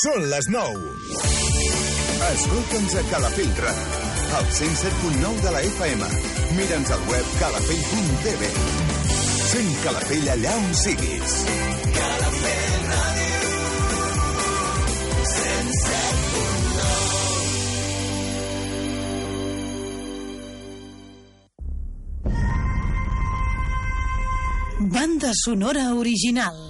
Són les 9. Escolta'ns a Calafell Ràdio, al 107.9 de la FM. Mira'ns al web calafell.tv. Sent Calafell allà on siguis. Calafell Ràdio. 107.9 Banda sonora original.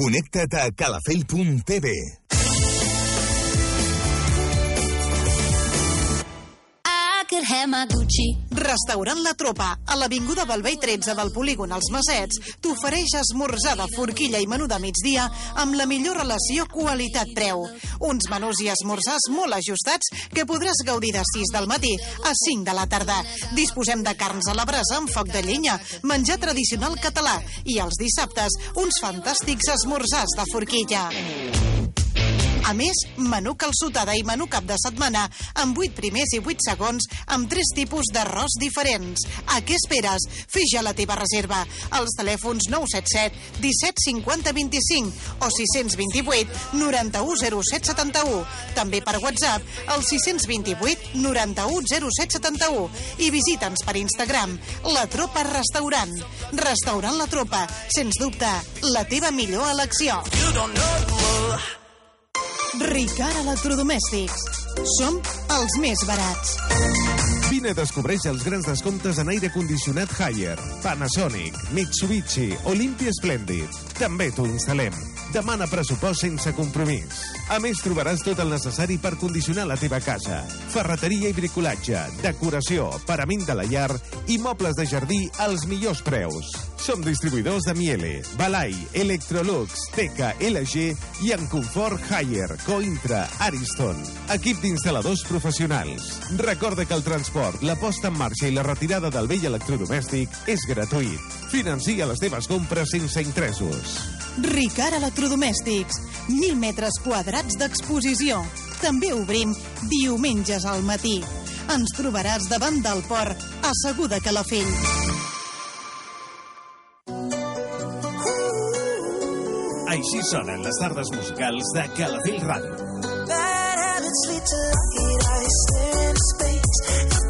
Connecta't a calafell.tv. could have my Gucci. Restaurant La Tropa, a l'Avinguda Balvei 13 del polígon Els Masets, t'ofereix esmorzar de forquilla i menú de migdia amb la millor relació qualitat-preu. Uns menús i esmorzars molt ajustats que podràs gaudir de 6 del matí a 5 de la tarda. Disposem de carns a la brasa amb foc de llenya, menjar tradicional català i els dissabtes uns fantàstics esmorzars de forquilla. A més, menú calçotada i menú cap de setmana amb 8 primers i 8 segons amb 3 tipus d'arròs diferents. A què esperes? Fes ja la teva reserva als telèfons 977 17 50 25 o 628 91 07 71. També per WhatsApp al 628 91 07 71 i visita'ns per Instagram La Tropa Restaurant. Restaurant La Tropa, sens dubte, la teva millor elecció. You don't know Ricard Electrodomèstics. Som els més barats. Vine descobreix els grans descomptes en aire condicionat Haier, Panasonic, Mitsubishi, Olympia Splendid. També t'ho instal·lem. Demana pressupost sense compromís. A més, trobaràs tot el necessari per condicionar la teva casa. Ferreteria i bricolatge, decoració, parament de la llar i mobles de jardí als millors preus. Som distribuïdors de Miele, Balai, Electrolux, Teca, LG i en confort Haier, Cointra, Ariston. Equip d'instal·ladors professionals. Recorda que el transport, la posta en marxa i la retirada del vell electrodomèstic és gratuït. Financia les teves compres sense interessos. Ricard Electrodomèstics. 1.000 metres quadrats d'exposició. També obrim diumenges al matí. Ens trobaràs davant del port, asseguda Calafell. Així sonen les tardes musicals de Calafell Ràdio. Bad habits lead to lucky space.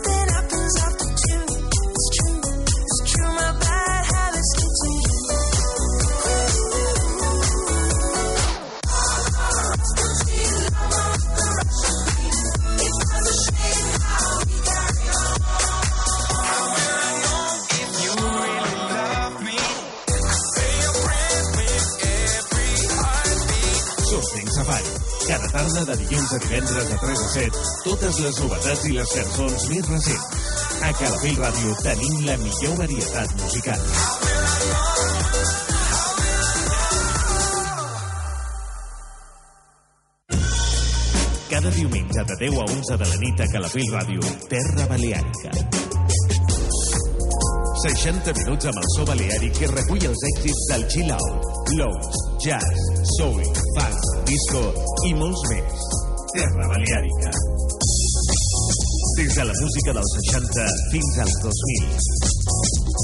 Cada tarda de dilluns a divendres de 3 a 7, totes les novetats i les cançons més recents. A Calafell Ràdio tenim la millor varietat musical. Cada diumenge de 10 a 11 de la nit a Calafell Ràdio, Terra Baleàrica. 60 minuts amb el so baleàric que recull els èxits del chill out, blues, jazz, soul, funk, disco i molts més. Terra Baleàrica. Des de la música dels 60 fins als 2000.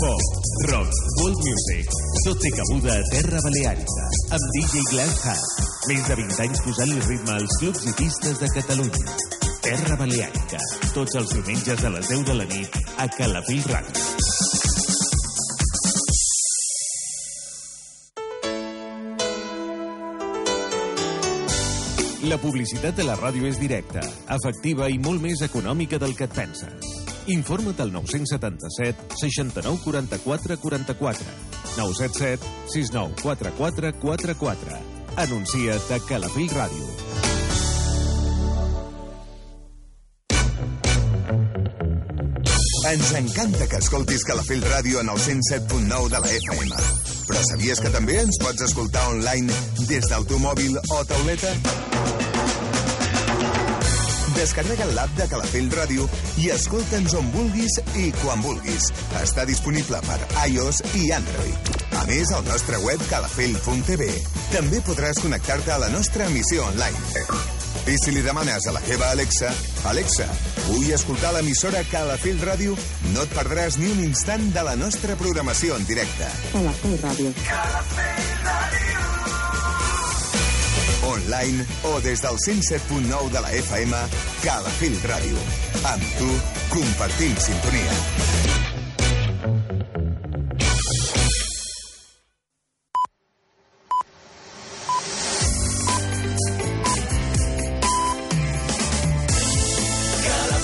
Pop, rock, world music, tot té cabuda a Terra Baleàrica, amb DJ Glenn Hart. Més de 20 anys posant-li ritme als clubs i pistes de Catalunya. Terra Baleàrica, tots els diumenges a les 10 de la nit a Calafell Ràdio. La publicitat de la ràdio és directa, efectiva i molt més econòmica del que et penses. Informa't al 977 69 44 44 977 69 44 44 Anuncia't a Calafell Ràdio. Ens encanta que escoltis Calafell Ràdio en el 107.9 de la FM. Però sabies que també ens pots escoltar online des del teu mòbil o tauleta? Descarrega l'app de Calafell Ràdio i escolta'ns on vulguis i quan vulguis. Està disponible per iOS i Android. A més, al nostre web calafell.tv també podràs connectar-te a la nostra emissió online. I si li demanes a la teva Alexa, Alexa, vull escoltar l'emissora Calafell Ràdio, no et perdràs ni un instant de la nostra programació en directe. Calafell Ràdio. Calafell Ràdio online o des del 107.9 de la FM, Calafell Ràdio. Amb tu, compartim sintonia.